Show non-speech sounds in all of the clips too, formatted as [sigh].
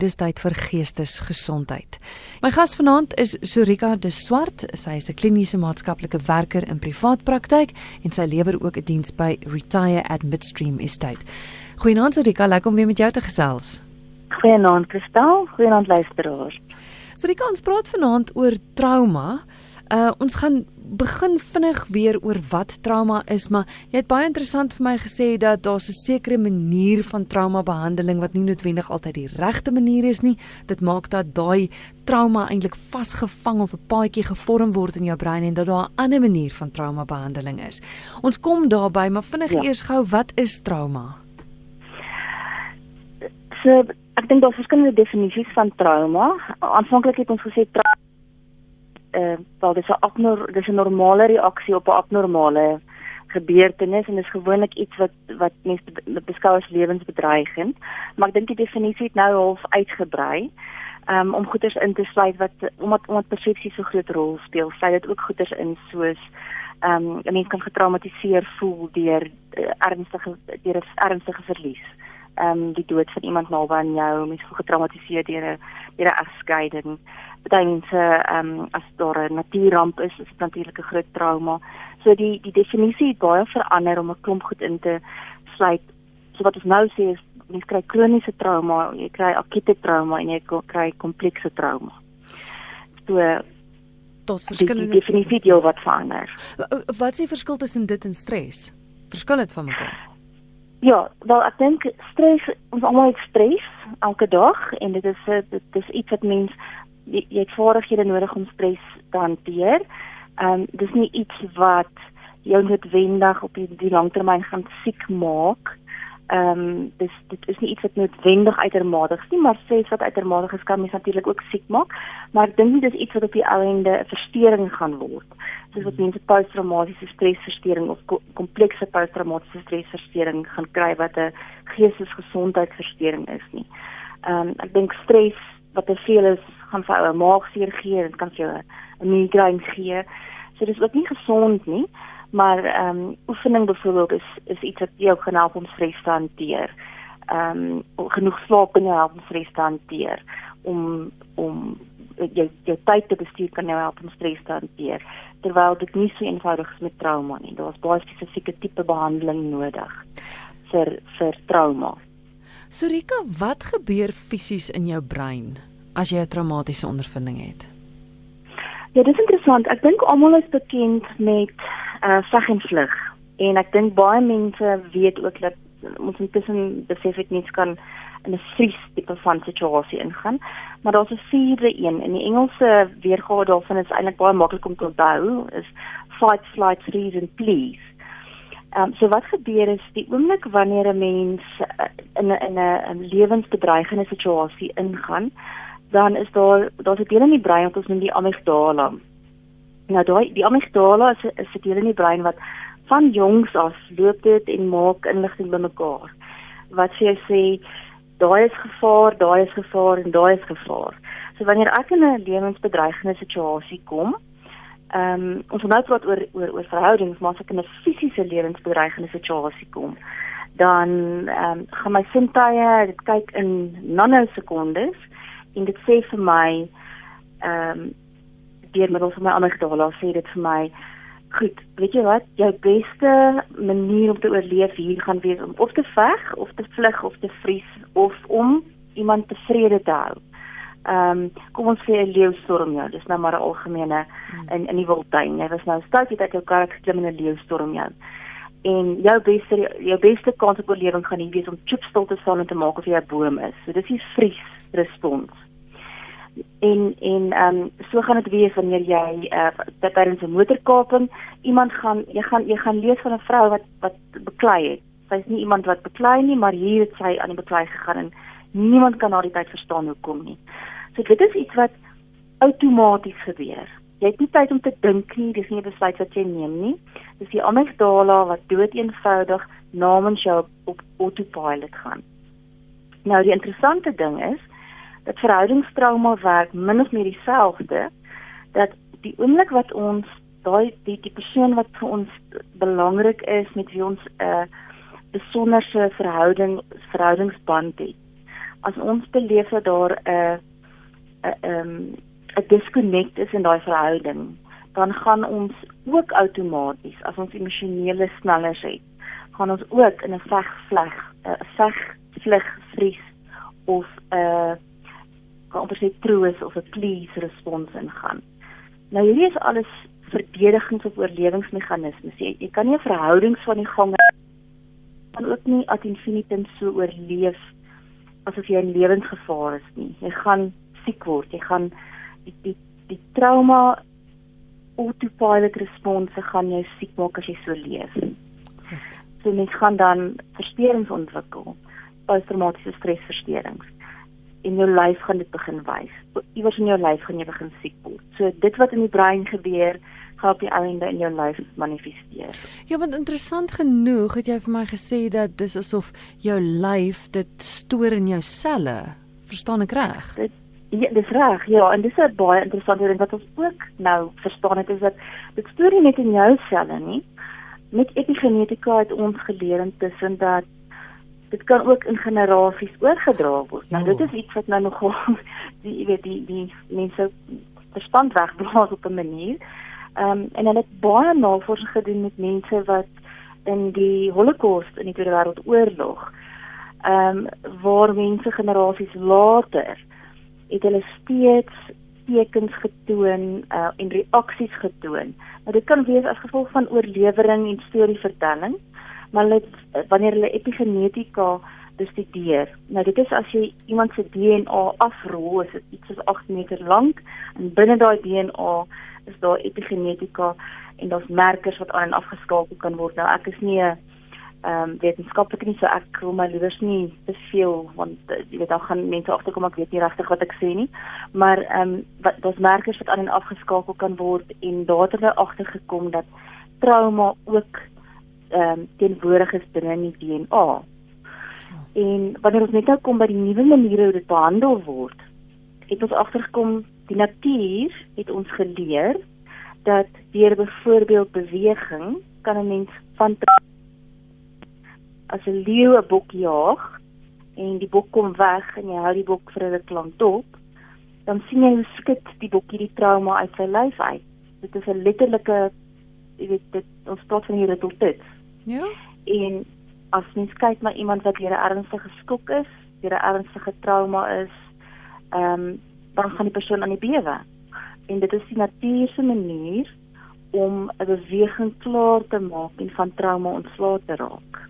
Dis tyd vir geestesgesondheid. My gas vanaand is Sorika de Swart. Sy is 'n kliniese maatskaplike werker in privaat praktyk en sy lewer ook 'n diens by Retire at Midstream Estate. Goeienaand Sorika, lekker om weer met jou te gesels. Goeienaand Kristal, goeienaand luisteraars. Sorika, ons praat vanaand oor trauma. Uh ons gaan begin vinnig weer oor wat trauma is, maar jy het baie interessant vir my gesê dat daar 'n sekere manier van trauma behandeling wat nie noodwendig altyd die regte manier is nie. Dit maak dat daai trauma eintlik vasgevang of 'n paadjie gevorm word in jou brein en dat daar 'n ander manier van trauma behandeling is. Ons kom daarby, maar vinnig ja. eers gou, wat is trauma? So, ek dink daar is verskillende definisies van trauma. Aanvanklik het ons gesê trauma uh wel dis 'n abnor dis 'n normale reaksie op 'n abnormale gebeurtenis en dis gewoonlik iets wat wat mense beskou as lewensbedreigend maar ek dink die definisie het nou half uitgebrei um, om goeders in te sluit wat omdat omdat persepsie so groot rol speel sluit dit ook goeders in soos ehm um, 'n mens kan getraumatiseer voel deur uh, ernstige deur 'n ernstige verlies. ehm um, die dood van iemand naby aan jou mens voel getraumatiseer deur 'n deur 'n egskeiding baie mense ehm um, as daar 'n natuurramp is, is dit natuurlik 'n groot trauma. So die die definisie het baie verander om 'n klomp goed in te sluit. So wat ons nou sê is mens kry kroniese trauma, jy kry akute trauma en jy kry komplekse trauma. So Dis verskillende definisie die wat verander. Wat is die verskil tussen dit en stres? Verskil dit van mekaar? Ja, wel ek dink stres ons almal het stres elke dag en dit is dit is iets wat mens jy, jy het vaardighede nodig om stres te hanteer. Ehm um, dis nie iets wat jou noodwendig op die, die langtermyn gaan siek maak. Ehm um, dis dit is nie iets wat noodwendig uitermate is nie, maar stres wat uitermate is kan mens natuurlik ook siek maak, maar ek dink nie dis iets wat op die einde 'n verstoring gaan word. Soos wat mense posttraumatiese stresversteuring of komplekse posttraumatiese stresversteuring gaan kry wat 'n geestesgesondheidsversteuring is nie. Ehm um, ek dink stres wat te veel is gaan vir ou 'n maagseer gee en kan vir jou 'n migraine gee. So dis ook nie gesond nie, maar ehm um, oefening byvoorbeeld is is iets wat jou kan help om stres te hanteer. Ehm um, genoeg slaap kan jou help om stres te hanteer om om jou jou tyd te bestuur kan jou help om stres te hanteer. Terwyl dit nie so eenvoudig is met trauma nie. Daar's baie spesifieke tipe behandeling nodig vir vir trauma. Sorika, wat gebeur fisies in jou brein as jy 'n traumatiese ondervinding het? Ja, dit is interessant. Ek dink almal is bekend met uh veg en vlug. En ek dink baie mense weet ook dat ons intussen besef ek niks kan in 'n vries tipe van situasie ingaan. Maar daar's 'n vierde een. In die Engelse weergawe daarvan is eintlik baie maklik om te onthou, is fight, flight, freeze and please. Ehm um, so wat gebeur is die oomblik wanneer 'n mens uh, in 'n in 'n lewensbedreigende situasie ingaan, dan is daar daar's 'n deel in die brein wat ons noem die amygdala. Nou daai die amygdala is 'n deel in die brein wat van jongs af loop dit en maak inligting bymekaar. Wat sê jy sê daai is gevaar, daai is gevaar en daai is gevaar. So wanneer ek in 'n lewensbedreigende situasie kom, Ehm um, ons wil nou praat oor oor oor verhoudings, maar as ek in 'n fisiese lewensbedreigende situasie kom, dan ehm um, gaan my sintuie dit kyk in nanosekondes en dit sê vir my ehm um, deur middel van my amygdala sê dit vir my goed, weet jy wat, jou beste manier om te oorleef hier gaan wees om of te veg of te vlug of te vries of om iemand tevrede te hou. Ehm um, kom ons sê 'n leeustorm jou. Dis nou maar 'n algemene hmm. in in die wildtuin. Jy was nou stout dat jou kar geklim in 'n leeustorm jou. En jou beste jou beste kans op oorlewing gaan nie wees om chipstil te staan en te maak of jy 'n boom is. So dis die vries respons. En en ehm um, so gaan dit wees wanneer jy uh tydens 'n motorkaping iemand gaan jy gaan jy gaan lees van 'n vrou wat wat beklei het. Sy's nie iemand wat beklei nie, maar hier het sy aan die beklei gegaan en niemand kan na die tyd verstaan hoekom nie. So dit is iets wat outomaties gebeur. Jy het nie tyd om te dink nie, dis nie 'n besluit wat jy neem nie. Dis die amygdala wat dood eenvoudig namens jou op autopilot gaan. Nou die interessante ding is dat verhoudingstrauma werk min of meer dieselfde dat die oomblik wat ons daai die die persoon wat vir ons belangrik is met wie ons 'n uh, besonderse verhouding verhoudingsband het. As ons beleef dat daar 'n 'n ehm 'n disconnect is in daai verhouding, dan gaan ons ook outomaties as ons emosionele snellers het, gaan ons ook in 'n vegvleg, 'n veg vlug vries of 'n kan ons sê troos of 'n please respons ingaan. Nou hierdie is alles verdedigings of oorlewingsmeganismes. Jy, jy kan nie 'n verhoudings van die gang kan ook nie ad infinitum so oorleef asof jy in lewensgevaar is nie. Jy gaan siek word. Jy gaan die die die trauma autopilot response gaan jou siek maak as jy so leef. So mens gaan dan versteurings ontwikkel, posttraumatiese stresversteurings. En jou lyf gaan dit begin wys. Iewers in jou lyf gaan jy begin siek word. So dit wat in die brein gebeur, gaan op die einde in jou lyf manifesteer. Ja, want interessant genoeg het jy vir my gesê dat dis asof jou lyf dit stoor in jou selle. Verstaan ek reg? Dit Ja, dis reg. Ja, en dis 'n baie interessante ding wat ons ook nou verstaan het is dat dit stoor nie net in jou selle nie. Met epigenetika het ons geleer intussen dat dit kan ook in generasies oorgedra word. Nou dit is iets wat nou nogal [laughs] die jy weet die die mense verstand wegblaas op 'n manier. Ehm um, en hulle het baie navorsing gedoen met mense wat in die Holocaust in die Tweede Wêreldoorlog ehm um, waar mense generasies later het hulle steeds tekens getoon uh, en reaksies getoon. Nou dit kan wees as gevolg van oorlewering en storievertelling, maar hulle wanneer hulle epigenetika bestudeer. Nou dit is as jy iemand se DNA afrol, is dit iets soos 8 meter lank en binne daai DNA is daar epigenetika en daar's merkers wat aan en afgeskakel kan word. Nou ek is nie 'n ehm um, wetenskaplik nie so ek wil my liewers nie te veel want uh, jy weet dan gaan mense agterkom ek weet nie regtig wat ek sê nie maar ehm um, wat daar's merkers wat aan en afgeskakel kan word en daar het hulle agtergekom dat trauma ook ehm um, teenwoordig is binne die DNA en wanneer ons net nou kom by die nuwe maniere hoe dit behandel word het ons agtergekom die natuur het ons geleer dat deur byvoorbeeld beweging kan 'n mens van as 'n leeu 'n bok jaag en die bok kom weg en jy hou die bok vir 'n lank dop, dan sien jy hoe skud die bok hierdie trauma uit sy lyf uit. Dit is 'n letterlike jy weet dit ons praat van hierdie resultaat. Ja. En as mens kyk na iemand wat deur 'n ernstige skok is, deur 'n ernstige trauma is, ehm um, dan gaan die persoon aan die bewe. En dit is die natuurlike manier om 'n beweging klaar te maak en van trauma ontslae te raak.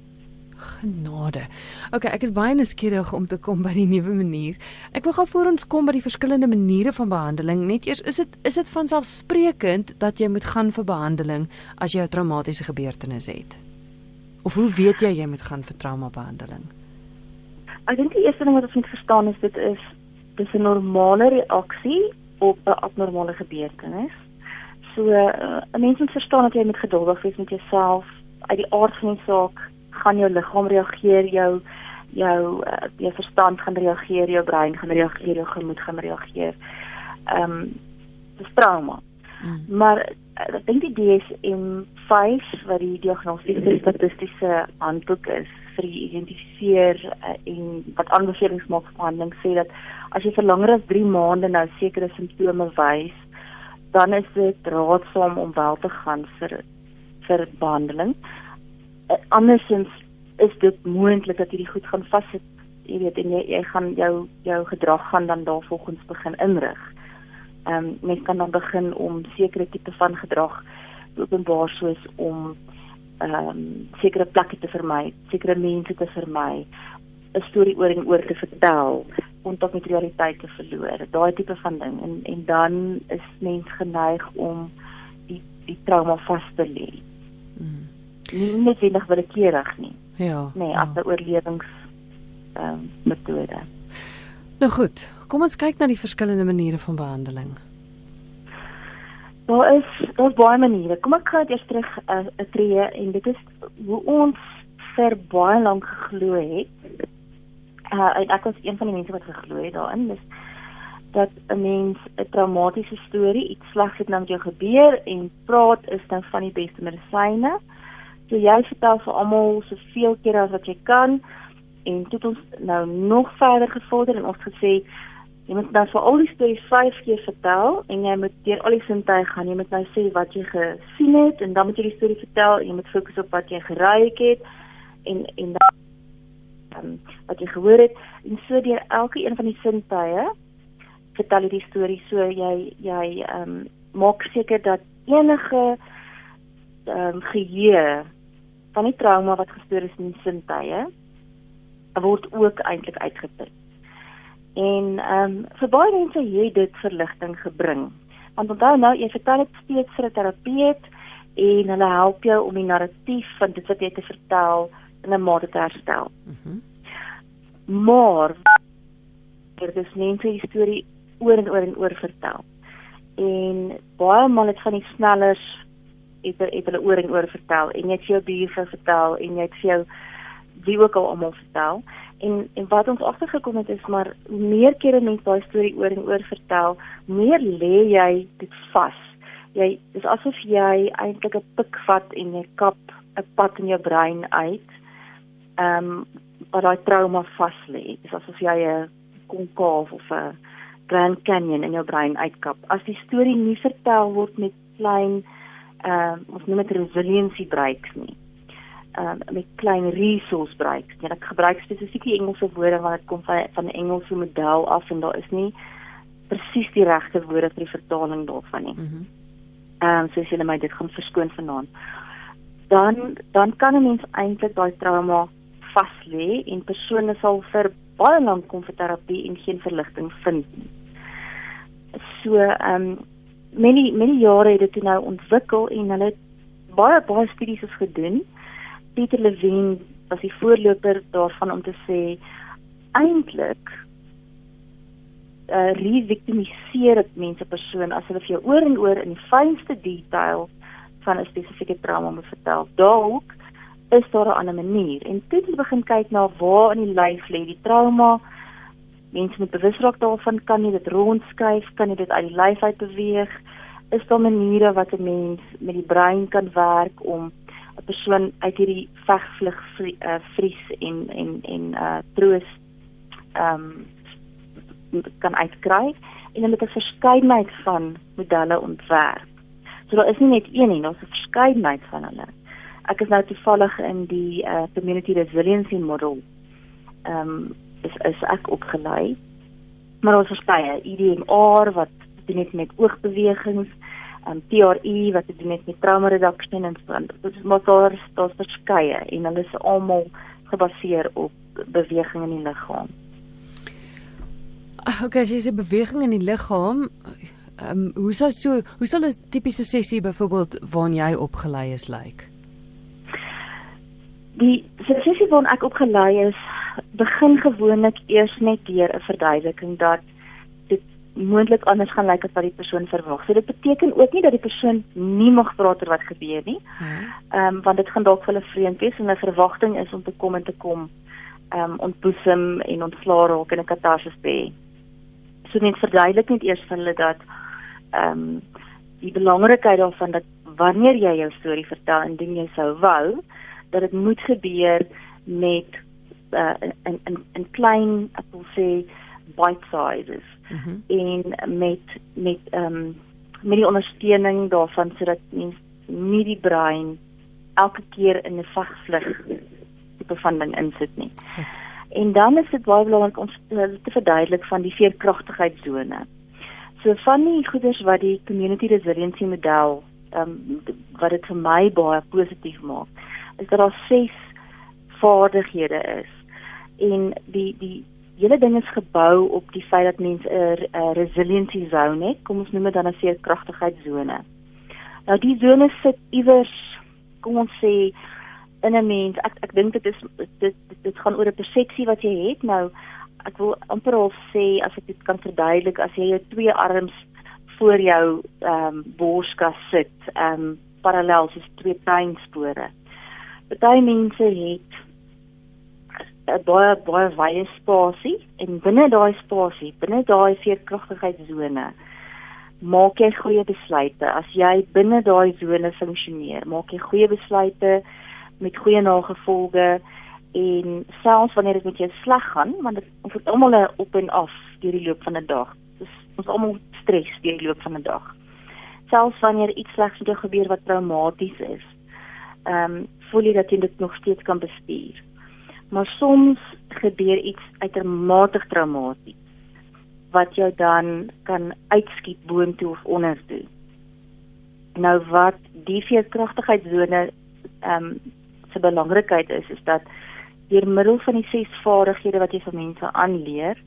Genade. OK, ek is baie nuuskierig om te kom by die nuwe manier. Ek wil gou voor ons kom by die verskillende maniere van behandeling. Net eers, is dit is dit vanselfsprekend dat jy moet gaan vir behandeling as jy 'n traumatiese gebeurtenis het? Of hoe weet jy jy moet gaan vir traumabehandeling? Ek dink die eerste ding wat ons moet verstaan is dit is dis 'n normale reaksie op 'n abnormale gebeurtenis. So uh, 'n mens moet verstaan dat jy moet geduldig wees met jouself uit die aard van die saak gaan jou liggaam reageer, jou jou uh, jou verstand gaan reageer, jou brein gaan reageer, jou gemoed gaan reageer. Ehm um, dis trauma. Mm. Maar uh, ek dink die DSM-5 wat die diagnostiese statistiese handboek is vir die identifiseer uh, en wat aanbevelings maak vir behandeling sê dat as jy vir langer as 3 maande nou sekere simptome wys, dan is dit raadsaam om wel te gaan vir vir behandeling. Eh, andersins is dit moontlik dat hierdie goed gaan vassit jy weet en jy, jy gaan jou jou gedrag gaan dan daarvolgens begin inrig. Ehm um, mens kan dan begin om sekere tipe van gedrag openbaar soos om ehm um, sekere plekke te vermy, sekere mense te vermy, 'n storie oor en oor te vertel, kontak met realiteit te verloor, daai tipe van ding en en dan is mens geneig om die die trauma vas te lê. Mm nie noodwendig willekeurig nie. Ja. Nee, as 'n ja. oorlewings ehm um, metode. Nou goed, kom ons kyk na die verskillende maniere van behandeling. Daar is daar's baie maniere. Kom ek gaan eers terug 'n uh, 'n tree en dit is hoe ons vir baie lank geglo het. Uh, ek was een van die mense wat geglo het daarin. Dis dat 'n mens 'n traumatiese storie, iets slegs het nou met jou gebeur en praat is dan van die beste medisyne. So jy vertel vir almal soveel keer as wat jy kan en toe het ons nou nog verder gevorder en ons gesê jy moet nou vir al die stories 5 keer vertel en jy moet deur al die sintuie gaan. Jy moet nou sê wat jy gesien het en dan moet jy die storie vertel. Jy moet fokus op wat jy geraai het en en dan um, wat jy gehoor het en so deur elke een van die sintuie vertel jy die storie so jy jy ehm um, maak seker dat enige ehm um, geheue van die trauma wat gestoor is in die sintuie word ook eintlik uitgeput. En ehm um, vir baie mense het dit verligting gebring. Want onthou nou, jy vertel dit steeds vir 'n terapeut en hulle help jou om die narratief van dit wat jy te vertel in 'n mate te herstel. Mhm. Mm maar er is mense die storie oor en oor en oor vertel. En baie maal het van die snellers het, het hulle oor en oor vertel en jy het vir jou buurvrou vertel en jy het vir jou wie ook al almal vertel en en wat ons agtergekom het is maar meer kere mense daai storie oor en oor vertel, meer lê jy dit vas. Jy dis asof jy eintlik 'n pik vat en jy kap 'n pad in jou brein uit. Ehm um, waar daai trauma vas lê. Dis asof jy 'n konkaaf of 'n Grand Canyon in jou brein uitkap. As die storie nie vertel word met klein ehm uh, ons noem dit resiliency breaks nie um, met klein resource breaks. Ja, ek gebruik spesifiek die Engelse woorde want dit kom van van 'n Engelse model af en daar is nie presies die regte woorde vir die vertaling daarvan nie. Ehm um, so as jy my dit gaan verskoon vanaand. Dan dan kan 'n mens eintlik daai trauma vas lê en persone sal vir baie lank kom vir terapie en geen verligting vind nie. So ehm um, many many jare het dit nou ontwikkel en hulle baie baie studies is gedoen. Pieter Levine was die voorloper daarvan om te sê eintlik uh eh, re-victimiseer dit mense persoon as hulle vir jou oor en oor in die fynste detail van 'n spesifieke trauma moet vertel. Dalk is daar 'n ander manier en toe jy begin kyk na waar in die lyf lê die trauma, mense moet bewus raak daarvan, kan jy dit rondskuif, kan jy dit uit die lyf uit beweeg? Is daar maniere wat 'n mens met die brein kan werk om 'n persoon uit hierdie vegvlug uh, vries en en en uh troos ehm um, kan uitkry en hulle het 'n verskeidenheid van modelle ontwerp. So daar is nie net een nie, daar's 'n verskeidenheid van hulle. Ek is nou toevallig in die uh community resiliency model. Ehm um, is is ek opgelei. Maar ons verskeie EDMR wat doen net met oogbewegings um, TRE wat te doen het met trauma reduction en so. Dit is maar daar daar's verskeie en hulle is almal gebaseer op beweging in die liggaam. Ah, okay, jy sê beweging in die liggaam. Ehm um, hoe sou so hoe sal 'n tipiese sessie byvoorbeeld waarin jy opgelei is lyk? Like? Die sessie waarin ek opgelei is, begin gewoonlik eers net deur 'n verduideliking dat moontlik anders gaan lyk as wat die persoon verwag. So dit beteken ook nie dat die persoon nie mag praat oor wat gebeur nie. Ehm um, want dit gaan dalk vir hulle vreemd wees en 'n verwagting is om te kom en te kom ehm um, ontboesem en ontslaa raak en 'n katarsis hê. So net verduidelik net eers vir hulle dat ehm um, die belangrikheid daarvan dat wanneer jy jou storie vertel en ding jy sou wou dat dit moet gebeur met uh, in in in klein wil sê bite sizes mm -hmm. en met met ehm um, met die ondersteuning daarvan sodat mens nie die brein elke keer in 'n vagvlug tipe van ding insit nie. Goed. En dan is dit baie belangrik om te verduidelik van die veerkragtigheidszone. So van die goeders wat die community resiliency model ehm um, wat dit vir my baie positief maak, is dat daar ses vaardighede is. En die die hele ding is gebou op die feit dat mense 'n resiliency zone het. Kom ons noem dit dan 'n veerkragtigheidsone. Nou die zone sit iewers kom ons sê in 'n mens. Ek ek dink dit is dit dit, dit gaan oor 'n persepsie wat jy het. Nou ek wil amper al sê as ek dit kan verduidelik as jy jou twee arms voor jou ehm um, borskas sit, ehm um, parallel soos twee treinspore. Party mense het 'n baie baie wye spasie en binne daai spasie, binne daai veerkragtigheidsone maak jy goeie besluite. As jy binne daai sone funksioneer, maak jy goeie besluite met goeie nagevolge en selfs wanneer dit met jou sleg gaan, want dit ons het almal op en af deur die loop van 'n dag. Dis ons almal stres deur die loop van 'n dag. Selfs wanneer iets slegs met jou gebeur wat traumaties is, ehm um, voel jy dat jy dit nog steeds kan bestuur. Maar soms gebeur iets uitermate traumaties wat jou dan kan uitskiet boontoe of ondertoe. Nou wat die veerkragtigheidsone ehm um, se belangrikheid is is dat deur middel van die ses vaardighede wat jy vir mense aanleer,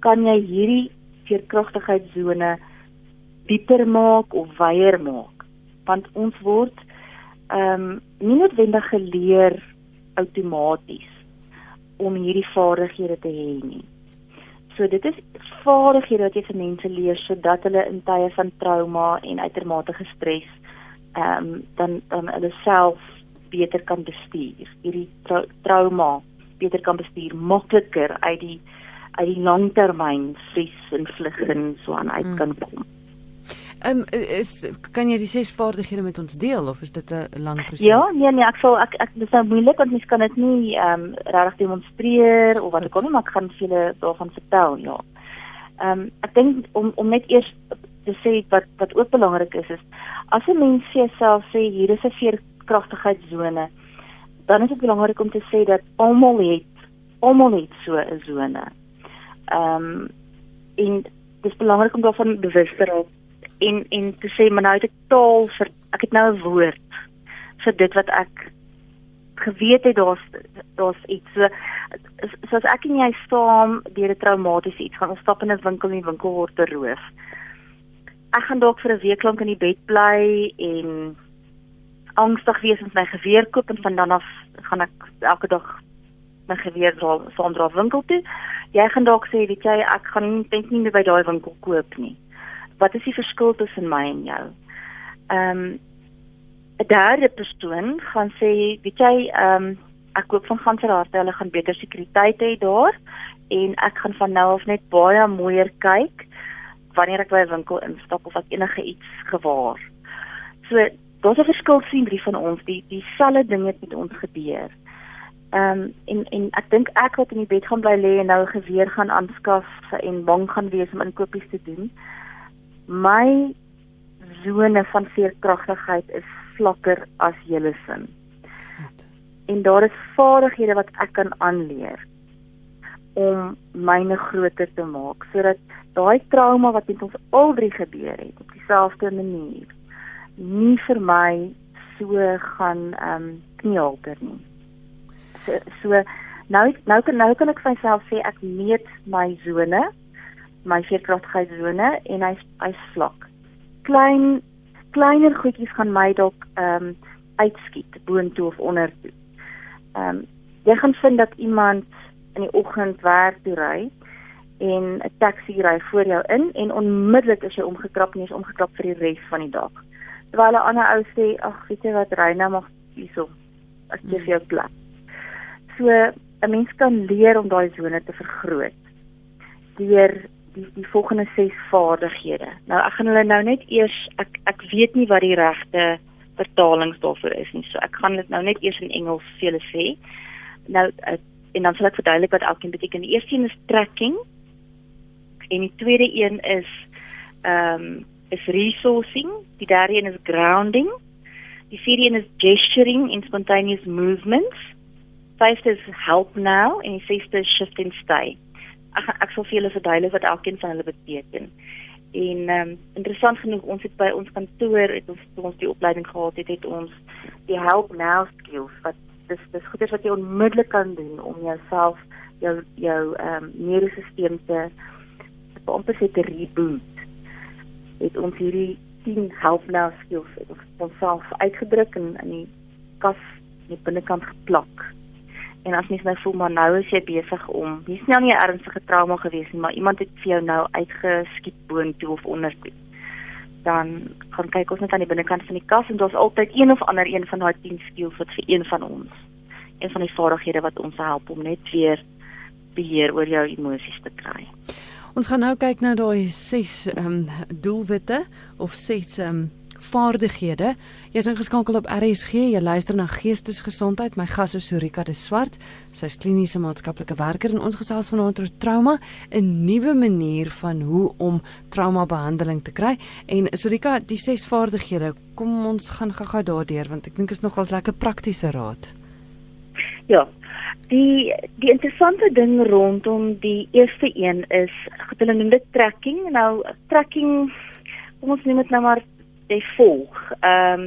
kan jy hierdie veerkragtigheidssone dieper maak of wyer maak. Want ons word ehm um, nie noodwendig geleer outomaties om hierdie vaardighede te hê nie. So dit is vaardighede wat jy vir mense leer sodat hulle in tye van trauma en uitermate gestres ehm um, dan dan hulle self beter kan bestuur, hierdie tra trauma beter kan bestuur, makliker uit die uit die langtermyn vries en vlug en so aan uit kan mm. Ehm um, is kan jy die ses vaardighede met ons deel of is dit 'n lang proses? Ja, nee nee, ek sal ek ek dis nou moeilik want mens kan dit nie ehm um, regtig demonstreer of wat ek kon nie, maar ek gaan vir julle daarvan vertel, ja. Ehm um, ek dink om om net eers te sê wat wat ook belangrik is is as 'n mens self sê hier is 'n veer kragtigheidssone, dan is dit belangrik om te sê dat almal het almal het so 'n sone. Ehm um, en dit is belangrik om daarvan bewus te raak en en te sê maar nou het ek taal vir ek het nou 'n woord vir dit wat ek geweet het daar's daar's iets so soos ek en jy staan deur 'n traumatiese iets gaan ons stap in 'n winkel en die winkel word beroof. Ek gaan dalk vir 'n week lank in die bed bly en angstig wees met my geweer koop en van dan af gaan ek elke dag my geweer dra saam dra winkel toe. Jy gaan dalk sê, weet jy, ek gaan dink nie meer by daai winkel koop nie. Wat is die verskil tussen my en jou? Ehm um, 'n derde persoon gaan sê, weet jy, ehm um, ek koop van ganse harte, hulle gaan beter sekuriteit hê daar en ek gaan van nou af net baie mooier kyk wanneer ek by 'n winkel instap of ek enige iets gewaar. So daar's 'n verskil sien drie van ons die dieselfde ding het met ons gebeur. Ehm um, en en ek dink ek wat in die bed gaan bly lê en nou 'n geweer gaan aanskaf en bang gaan wees om inkopies te doen. My sone van veerkragtigheid is vlakker as julle sin. En daar is vaardighede wat ek kan aanleer om myne groter te maak sodat daai trauma wat met ons al drie gebeur het op dieselfde manier nie vir my so gaan ehm um, knielter nie. So, so nou nou kan nou kan ek vir myself sê ek meet my sone, my veerkragtigheidssone en hy's hy's vlak. Klein kleiner goedjies gaan my dalk ehm um, uitskiet boontoe of ondertoe. Ehm um, jy gaan vind dat iemand in die oggend werk toe ry en 'n taxi ry voor jou in en onmiddellik is jy omgekrap en jy's omgekrap vir die res van die dag terwyl 'n ander ou sê ag weet jy wat Reina mag hierso as jy vir jou plek. So 'n mens kan leer om daai sone te vergroot deur die die volgende ses vaardighede. Nou ek gaan hulle nou net eers ek ek weet nie wat die regte vertalings daarvoor is nie. So ek gaan dit nou net eers in Engels vir julle sê. Nou eh, en dan sal ek verduidelik wat elkeen beteken. Die eerste een is tracking en die tweede een is ehm um, is resourcing, die derde een is grounding, die vierde een is gesturing in spontaneous movements, vyfde is help now en die sesde is shift and stay. Ek ek sal vir julle verduidelik wat elkeen van hulle beteken. En ehm um, interessant genoeg ons het by ons kantoor het ons ons die opleiding gehad het het ons die help now skills wat dis dis goeie wat jy onmiddellik kan doen om jouself jou jou ehm um, neurostelsel te amper sê te reboot het ons hierdie 10 help now skills het ons onsself uitgedruk en in die kas in die binnekant geplak. En as mens nou voel maar nou is jy besig om, nie nou 'n ernstige trauma gewees nie, maar iemand het vir jou nou uitgeskiet boontoe of ondertoe. Dan gaan kyk ons net aan die binnekant van die kas en daar's altyd een of ander een van daai 10 skills wat vir een van ons, een van die vaardighede wat ons help om net weer beheer oor jou emosies te kry. Ons gaan nou kyk na daai ses ehm um, doelwitte of ses ehm um, vaardighede. Jy's ingeskakel op RSG. Jy luister na Geestesgesondheid. My gas is Sorika de Swart. Sy's kliniese maatskaplike werker en ons gesels vanaand oor trauma, 'n nuwe manier van hoe om traumabehandeling te kry. En Sorika, die ses vaardighede, kom ons gaan gou-gou daardeur want ek dink is nogals lekker praktiese raad. Ja, Die die interessante ding rondom die eerste een is hulle noem dit tracking. Nou tracking kom ons noem dit nou maar jy volg. Ehm um,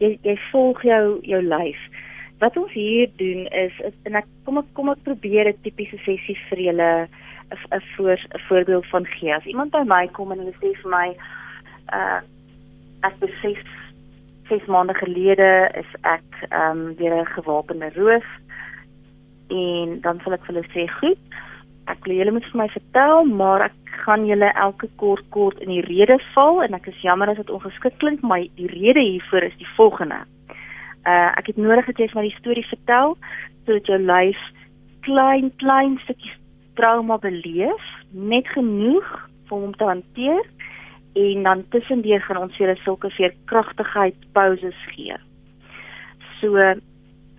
jy jy volg jou jou lyf. Wat ons hier doen is, is en ek kom ek kom ek probeer 'n tipiese sessie vir julle 'n voor 'n voorbeeld van gee. As iemand by my kom en hulle sê vir my uh ek besef ses maande gelede is ek ehm um, weer 'n gewapende roof en dan sal ek vir hulle sê, "Goed, ek wil julle moet vir my vertel, maar ek gaan julle elke kort kort in die rede val en ek is jammer as dit ongeskik klink, maar die rede hiervoor is die volgende. Uh ek het nodig dat jy vir my die storie vertel sodat jou lyf klein klein stukkies trauma beleef, net genoeg vir hom te hanteer en dan tussendeur gaan ons vir sulke veerkragtigheid pauses gee. So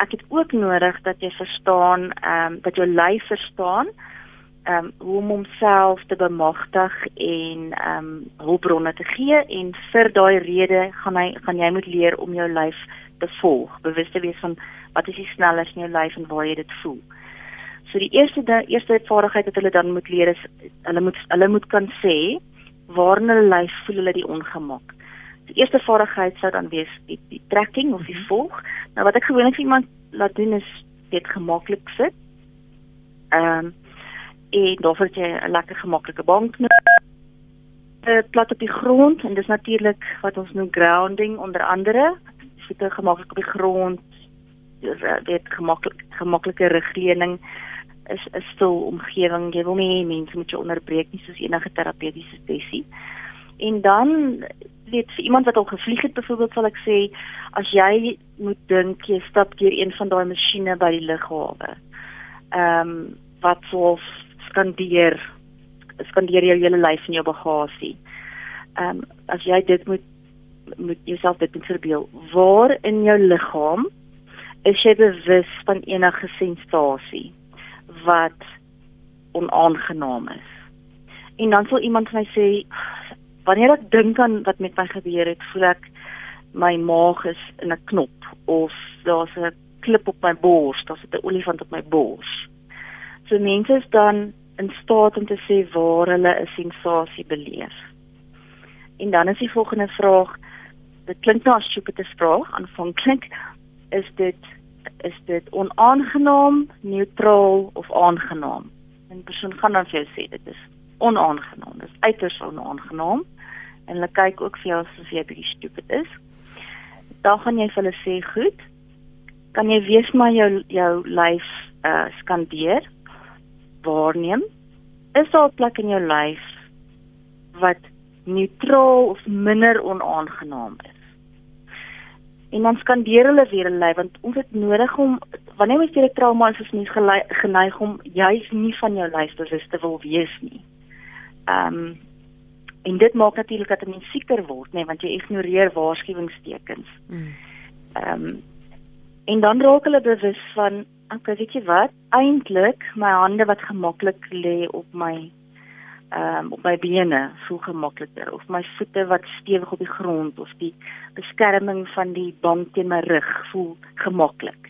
ek het ook nodig dat jy verstaan ehm um, dat jou lyf verstaan ehm um, hoe om homself te bemagtig en ehm um, hulpbronne te gee en vir daai rede gaan hy gaan jy moet leer om jou lyf te volg bewus te wees van wat is die snelheid in jou lyf en waar jy dit voel so die eerste die eerste vaardigheid wat hulle dan moet leer is hulle moet hulle moet kan sê waar in hulle lyf voel hulle die ongemak die eerste vaardigheid sou dan wees die, die trekking of die mhm. volg. Nou wat ek gewoonlik vir iemand laat doen is dit gemaklik sit. Ehm um, en dan vir jy 'n lekker gemaklike bank nodig. Uh, plat op die grond en dis natuurlik wat ons noem grounding onder andere. Sit gemaklik op die grond. Dis uh, dit gemaklik gemaklike rigleuning is 'n stil omgewing. Jy wil nie mense moet jou onderbreek nie soos enige terapeutiese sessie. En dan weet vir iemand wat al gevlieg het byvoorbeeld sal ek sê as jy moet dink jy stap deur een van daai masjiene by die lughawe. Ehm um, wat sou skandeer skandeer jou hele lyf en jou bagasie. Ehm um, as jy dit moet moet jouself dit moet verbeel waar in jou liggaam is jy bewus van enige sensasie wat onaangenaam is. En dan sal iemand vir my sê wanneer ek dink aan wat met my gebeur het, voel ek my maag is in 'n knop of daar's 'n klip op my bors, daar's 'n olifant op my bors. So mense is dan in staat om te sê waar hulle 'n sensasie beleef. En dan is die volgende vraag, dit klink nou as 'n stupide vraag aanvanklik, is dit is dit onaangenaam, neutraal of aangenaam? 'n Persoon gaan dan vir jou sê dit is onaangenaam. Dit is uiters onaangenaam. En hulle kyk ook vir jou asof jy bietjie stupid is. Dan gaan jy vir hulle sê, "Goed. Kan jy weer maar jou jou lyf uh skandeer? Waarneem. Is daar 'n plek in jou lyf wat neutraal of minder onaangenaam is?" En dan skandeer hulle weer hulle lyf want ons het nodig om wanneer ons deur 'n trauma is, is mens geneig om juis nie van jou lyf bewus te wil wees nie. Ehm um, en dit maak natuurlik dat 'n mens sieker word, nê, nee, want jy ignoreer waarskuwingstekens. Hmm. Ehm um, en dan raak hulle bewus van, okay, weet jy wat? Eintlik my hande wat gemaklik lê op my ehm um, op my bene voel gemakliker of my voete wat stewig op die grond of die beskerming van die bank teen my rug voel gemaklik.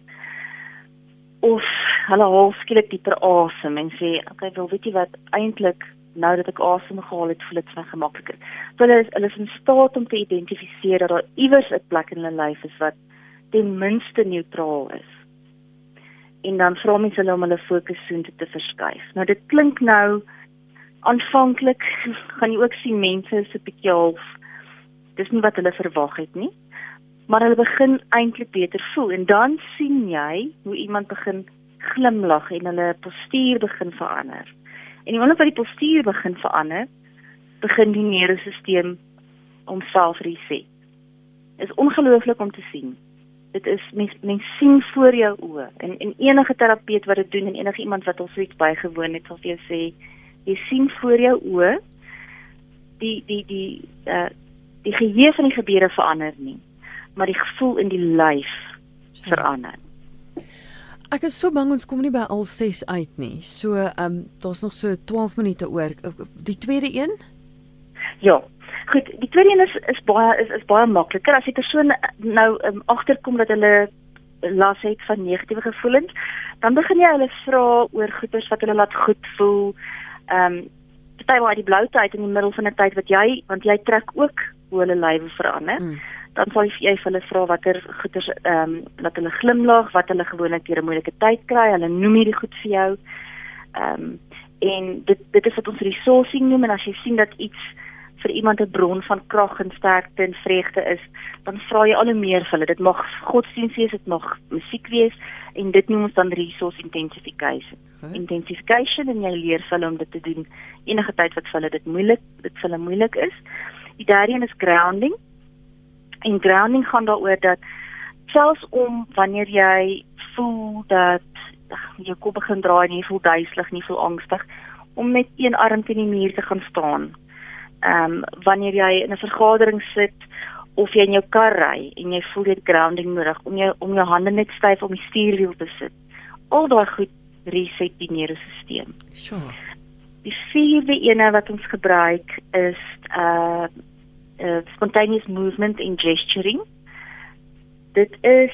Of hulle haal skielik dieper asem en sê, okay, wel weet jy wat? Eintlik nou dat ek asem gehaal het, voel dit vir my gemakliker. So hulle is hulle is in staat om te identifiseer dat daar iewers 'n plek in hulle lyf is wat ten minste neutraal is. En dan vra mens hulle om hulle fokus soontoe te verskuif. Nou dit klink nou aanvanklik [laughs] gaan jy ook sien mense is 'n bietjie half dis nie wat hulle verwag het nie. Maar hulle begin eintlik beter voel en dan sien jy hoe iemand begin glimlag en hulle postuur begin verander. En wanneer wat die postuur begin verander, begin die neurostelsel homself reset. Is ongelooflik om te sien. Dit is mens mens sien voor jou oë en en enige terapeut wat dit doen en enige iemand wat al so iets bygewoon het, sal vir jou sê jy sien voor jou oë die die die uh die geheue van die gebeure verander nie, maar die gevoel in die lyf verander. Ek is so bang ons kom nie by al 6 uit nie. So, ehm um, daar's nog so 12 minute oor. Die tweede een? Ja. Goed, die tweede een is is baie is is baie makliker as die persoon nou um, agterkom dat hulle las het van negatiewe gevoelens, dan begin jy hulle vra oor goeders wat hulle laat goed voel. Ehm um, partymal uit die blou tyd in die middel van 'n tyd wat jy want jy trek ook hoe hulle lywe verander. Mm dan sal jy vir hulle vra watter goeders ehm um, laat hulle glimlag, wat hulle gewoonlik deur 'n moeilike tyd kry. Hulle noem hierdie goed vir jou. Ehm um, en dit dit is wat ons resourcing noem en as jy sien dat iets vir iemand 'n bron van krag en sterkte en vreugde is, dan vra jy al hoe meer vir hulle. Dit mag godsdienst wees, dit mag musiek wees en dit noem ons dan resource intensification. Okay. Intensification en jy leer hulle om dit te doen enige tyd wat vir hulle dit moeilik dit vir hulle moeilik is. Die derde een is grounding. En grounding gaan daaroor dat selfs om wanneer jy voel dat ach, jou kop begin draai en jy voel duiselig, nie voel angstig om met een arm teen die muur te gaan staan. Ehm um, wanneer jy in 'n vergadering sit of jy in jou kar ry en jy voel jy het grounding nodig om jou om jou hande net styf om die stuurwiel te sit. Al daai goed reset die neurostelsel. Sure. Die vierde ene wat ons gebruik is uh uh, spontaneous movement en gesturing. Dit is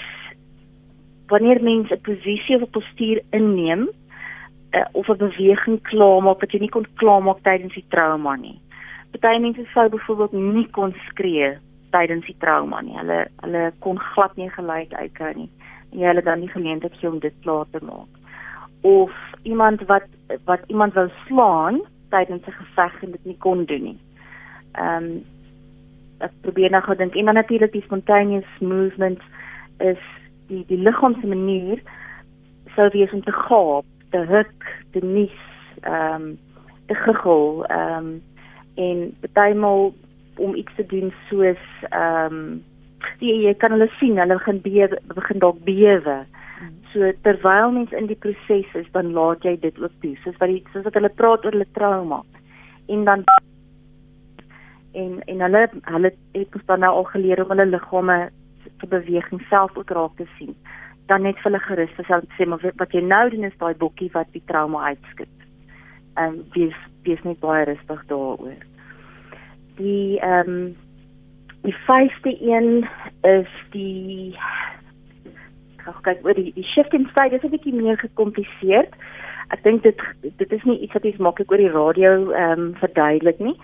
wanneer mens 'n posisie of 'n postuur inneem uh, of 'n beweging klaarmaak wat jy nie kon klaarmaak tydens die trauma nie. Party mense sou byvoorbeeld nie kon skree tydens die trauma nie. Hulle hulle kon glad nie geluid uitkry nie. En jy het dan nie geleentheid gekry om dit klaar te maak. Of iemand wat wat iemand wou slaan tydens 'n geveg en dit nie kon doen nie. Ehm um, ek probeer nou gou dink en dan natuurlik die spontaneous movement is die die liggaamse manier sou wees om te gaap, te huk, te nies, ehm um, te gegil, ehm um, en bytelmal om iets te doen soos ehm um, jy, jy kan hulle sien, hulle begin bewe, begin dalk bewe. So terwyl mens in die proses is, dan laat jy dit ook toe. Soos wat die soos wat hulle praat oor hulle trauma. En dan en en hulle hulle het ons dan nou al geleer om hulle liggame se beweging self ook raak te sien. Dan net vir hulle gerus te sê maar wat jy nou doen is daai bokkie wat die trauma uitskit. En wees wees net baie rustig daaroor. Die ehm um, die vyfde een is die ek kyk oor die, die shifting state is 'n bietjie meer gekompliseerd. Ek dink dit dit is nie iets wat jy maklik oor die radio ehm um, verduidelik nie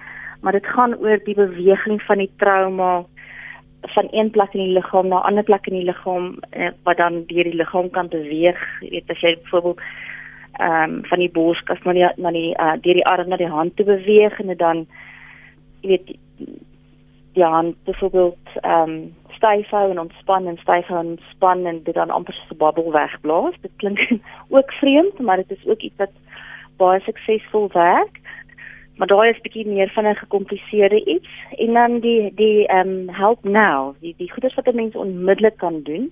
maar dit gaan oor die beweging van die trauma van een plek in die liggaam na 'n ander plek in die liggaam eh, wat dan deur die liggaam kan beweeg. Jy weet as jy byvoorbeeld ehm um, van die borskas na die na die uh, deur die arm na die hand te beweeg en dan jy weet die hand byvoorbeeld ehm um, styf hou en ontspan en styf hou en ontspan en dit dan amper so 'n babbel wegblaas. Dit klink [laughs] ook vreemd, maar dit is ook iets wat baie suksesvol werk maar daai is bietjie meer van 'n gekompliseerde iets en dan die die ehm um, help now die die goeders wat 'n mens onmiddellik kan doen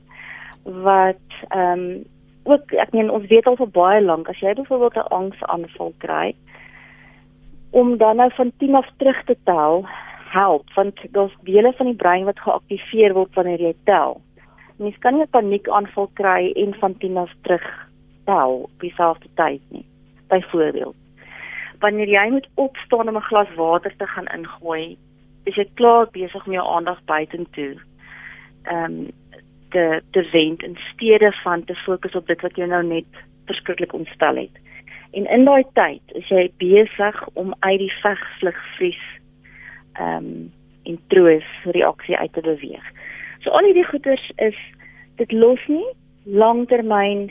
wat ehm um, ook ek meen ons weet al vir baie lank as jy byvoorbeeld 'n angsaanval kry om dan nou van 10 af terug te tel help want daar's dele van die brein wat geaktiveer word wanneer jy tel. Mens kan nie 'n paniekaanval kry en van 10 af terug tel op dieselfde tyd nie. Byvoorbeeld wanneer jy moet opstaan om 'n glas water te gaan ingooi, is jy klaar besig om jou aandag buitentoe. Ehm um, te te wend in steede van te fokus op dit wat jou nou net verskriklik ontstel het. En in daai tyd is jy besig om uit die vegvlug vries ehm um, en troos reaksie uit te beweeg. So al hierdie goeters is dit los nie langtermyn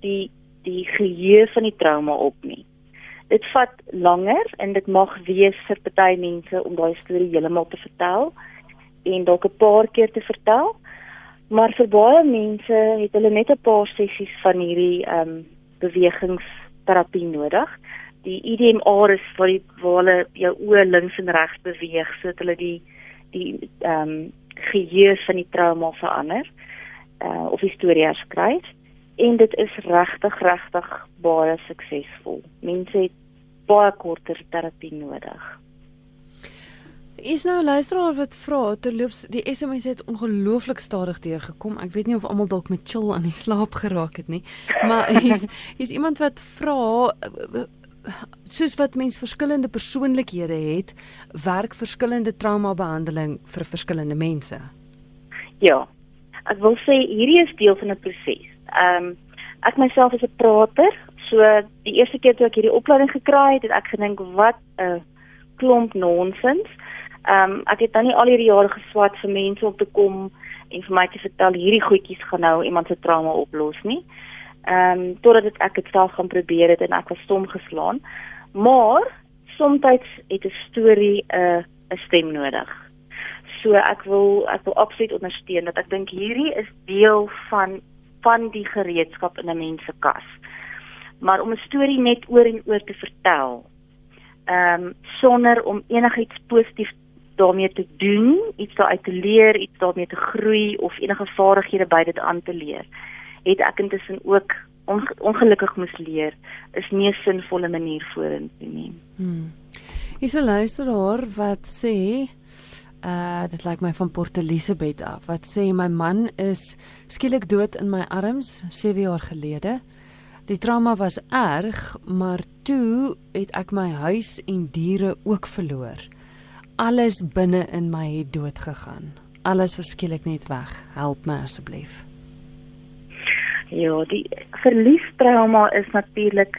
die die geheue van die trauma op nie dit vat langer en dit mag wees vir party mense om daai storie heeltemal te vertel en dalk 'n paar keer te vertel. Maar vir baie mense het hulle net 'n paar sessies van hierdie ehm um, bewegingsterapie nodig. Die EDMR is vir die hulle jou oë links en regs beweeg sodat hulle die die ehm um, geheue van die trauma verander uh, of historie herskryf en dit is regtig regtig baie suksesvol. Mense het baie korter terapie nodig. Is nou luisteraar wat vra terloops die SMS het ongelooflik stadig deurgekom. Ek weet nie of almal dalk met chill aan die slaap geraak het nie. Maar [laughs] hier's hier's iemand wat vra soos wat mens verskillende persoonlikhede het, werk verskillende traumabehandeling vir verskillende mense. Ja. Ek wil sê hierdie is deel van 'n proses. Ehm um, ek myself is 'n prater, so die eerste keer toe ek hierdie opleiding gekry het, het ek gedink wat 'n klomp nonsens. Ehm um, ek het dan nie al hierdie jare geswat vir mense om te kom en vir my te vertel hierdie goedjies gaan nou iemand se trauma oplos nie. Ehm um, totdat ek dit self gaan probeer het en ek was stom geslaan. Maar soms het 'n storie 'n uh, 'n stem nodig. So ek wil ek wil absoluut ondersteun dat ek dink hierdie is deel van van die gereedskap in 'n mens se kas. Maar om 'n storie net oor en oor te vertel, ehm um, sonder om enigiets positief daarmee te doen, iets daaruit te leer, iets daarmee te groei of enige vaardighede by dit aan te leer het ek intussen ook ongelukkig moes leer is nie 'n sinvolle manier vorentoe nie. Hmm. Is 'n luisteraar wat sê uh dit lyk my van Port Elizabeth af wat sê my man is skielik dood in my arms 7 jaar gelede. Die trauma was erg, maar toe het ek my huis en diere ook verloor. Alles binne in my het dood gegaan. Alles was skielik net weg. Help my asseblief. Ja, die verliestrauma is natuurlik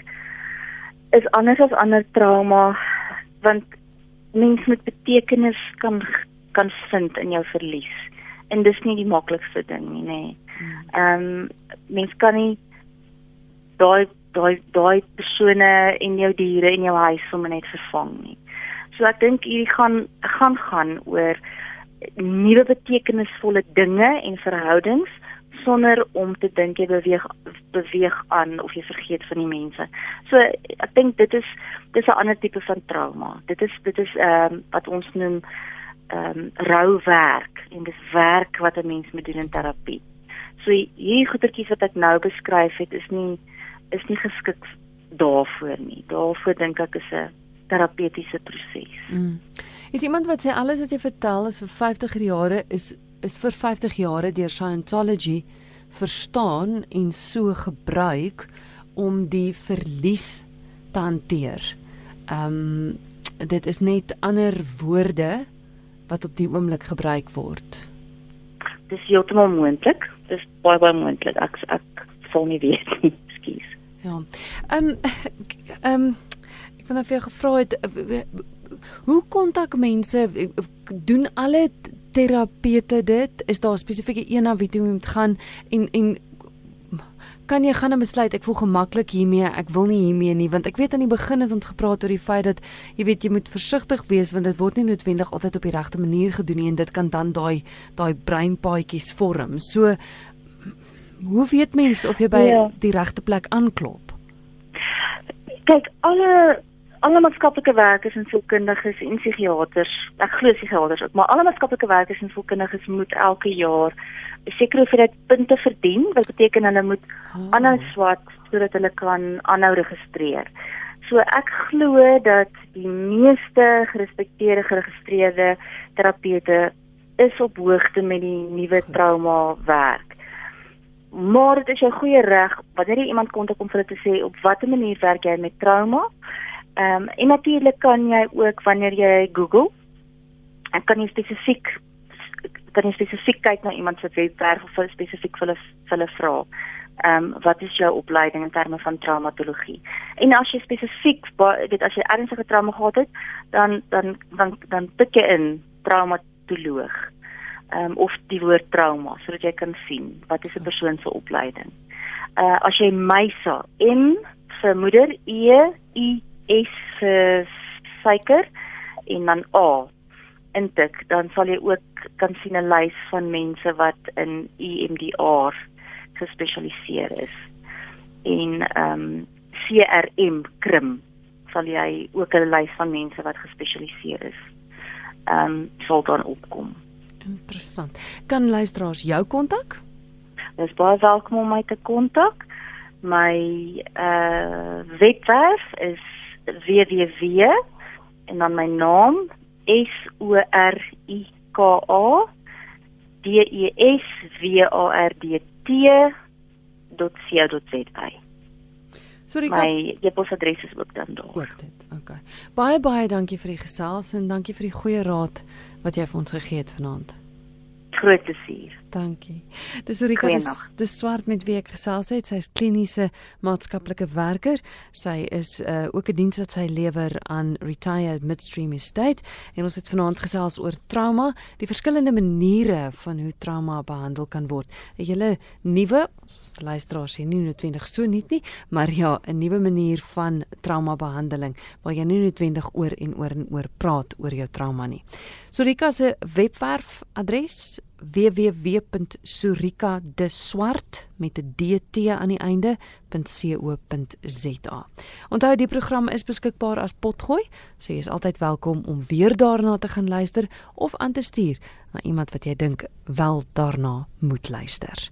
is anders as ander trauma want mens met betekenis kan kan vind in jou verlies. En dis nie die maklikste ding nie, nê. Hmm. Ehm um, mens kan nie daai daai daai persone en jou diere in jou huis sommer net vervang nie. So ek dink hierdie gaan gaan gaan oor nuwe betekenisvolle dinge en verhoudings sonder om te dink jy beweeg beweeg aan of jy vergeet van die mense. So ek dink dit is dis 'n ander tipe van trauma. Dit is dit is ehm um, wat ons noem ehm um, rou werk en dis werk wat 'n mens moet doen in terapie. So hierdie goetertjies wat ek nou beskryf het is nie is nie geskik daarvoor nie. Daarvoor dink ek is 'n terapeutiese proses. Mm. Is iemand wat sê alles wat jy vertel is vir 50 jare is is vir 50 jare deur Scientology verstaan en so gebruik om die verlies te hanteer. Ehm um, dit is net ander woorde wat op die oomblik gebruik word. Dis heeltemal moontlik. Dis baie baie moontlik. Ek ek voel nie weet nie. [laughs] Ekskuus. Ja. Ehm um, ehm um, ek wou net vir jou gevra het hoe kontak mense doen alle terapeute dit? Is daar spesifieke een na wie jy moet gaan en en kan jy gaan 'n besluit ek voel gemaklik hiermee, ek wil nie hiermee nie want ek weet aan die begin het ons gepraat oor die feit dat jy weet jy moet versigtig wees want dit word nie noodwendig altyd op die regte manier gedoen nie en dit kan dan daai daai breinpaadjies vorm. So hoe weet mens of jy by ja. die regte plek aanklop? Kyk, alle alle maatskaplike werkers en sielkundiges en psigiaters, ek glo psigiaters ook, maar alle maatskaplike werkers en sielkundiges moet elke jaar seker hoeveelheid punte verdien, wat beteken hulle moet oh. aanhou swat sodat hulle kan aanhou registreer. So ek glo dat die meeste gerespekteerde geregistreerde terapeute is op hoogte met die nuwe trauma werk. Maar dit is jou goeie reg wanneer jy iemand kontak om vir hulle te sê op watter manier werk jy met trauma? Ehm um, en natuurlik kan jy ook wanneer jy Google en kan jy spesifiek kan jy spesifiek kyk na iemand se webwerf of spesifiek vir hulle vir hulle vra. Ehm um, wat is jou opleiding in terme van traumatologie? En as jy spesifiek weet as jy ernstige trauma gehad het, dan dan dan dan tik jy in traumatoloog. Ehm um, of die woord trauma sodat jy kan sien wat is 'n persoon se opleiding. Uh as jy Meisa M vir moeder E I S vir suiker en dan A intik, dan sal jy ook kan sien 'n lys van mense wat in EMDR gespesialiseer is. En ehm um, CRM krim sal jy ook 'n lys van mense wat gespesialiseer is. Ehm um, sal dan opkom. Interessant. Kan luisteraars jou kontak? Dis baie welkom om my te kontak. My uh webwerf is www en dan my naam S O R I K A D E S W A R D T.co.za. Sorry, my e-posadres is ook dan daar. Ook dit. Okay. Baie baie dankie vir die gesels en dankie vir die goeie raad wat jy vir ons gegee het vanaand groot plesier. Dankie. Dis Rika dis, dis swart met wie ek gesels het. Sy is kliniese maatskaplike werker. Sy is uh, ook 'n diens wat sy lewer aan Retired Midstream Estate en ons het vanaand gesels oor trauma, die verskillende maniere van hoe trauma behandel kan word. 'n Julle nuwe luisteraars hier nie noodwendig so nuut nie, maar ja, 'n nuwe manier van trauma behandeling waar jy nie noodwendig oor en oor en oor praat oor jou trauma nie. So Rika se webwerf adres www.surikadeswart met 'n dt aan die einde.co.za. Onthou die program is beskikbaar as potgooi, so jy is altyd welkom om weer daarna te gaan luister of aan te stuur na iemand wat jy dink wel daarna moet luister.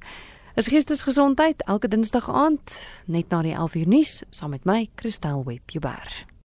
Es geestesgesondheid elke dinsdag aand net na die 11uur nuus saam met my Christel Webber.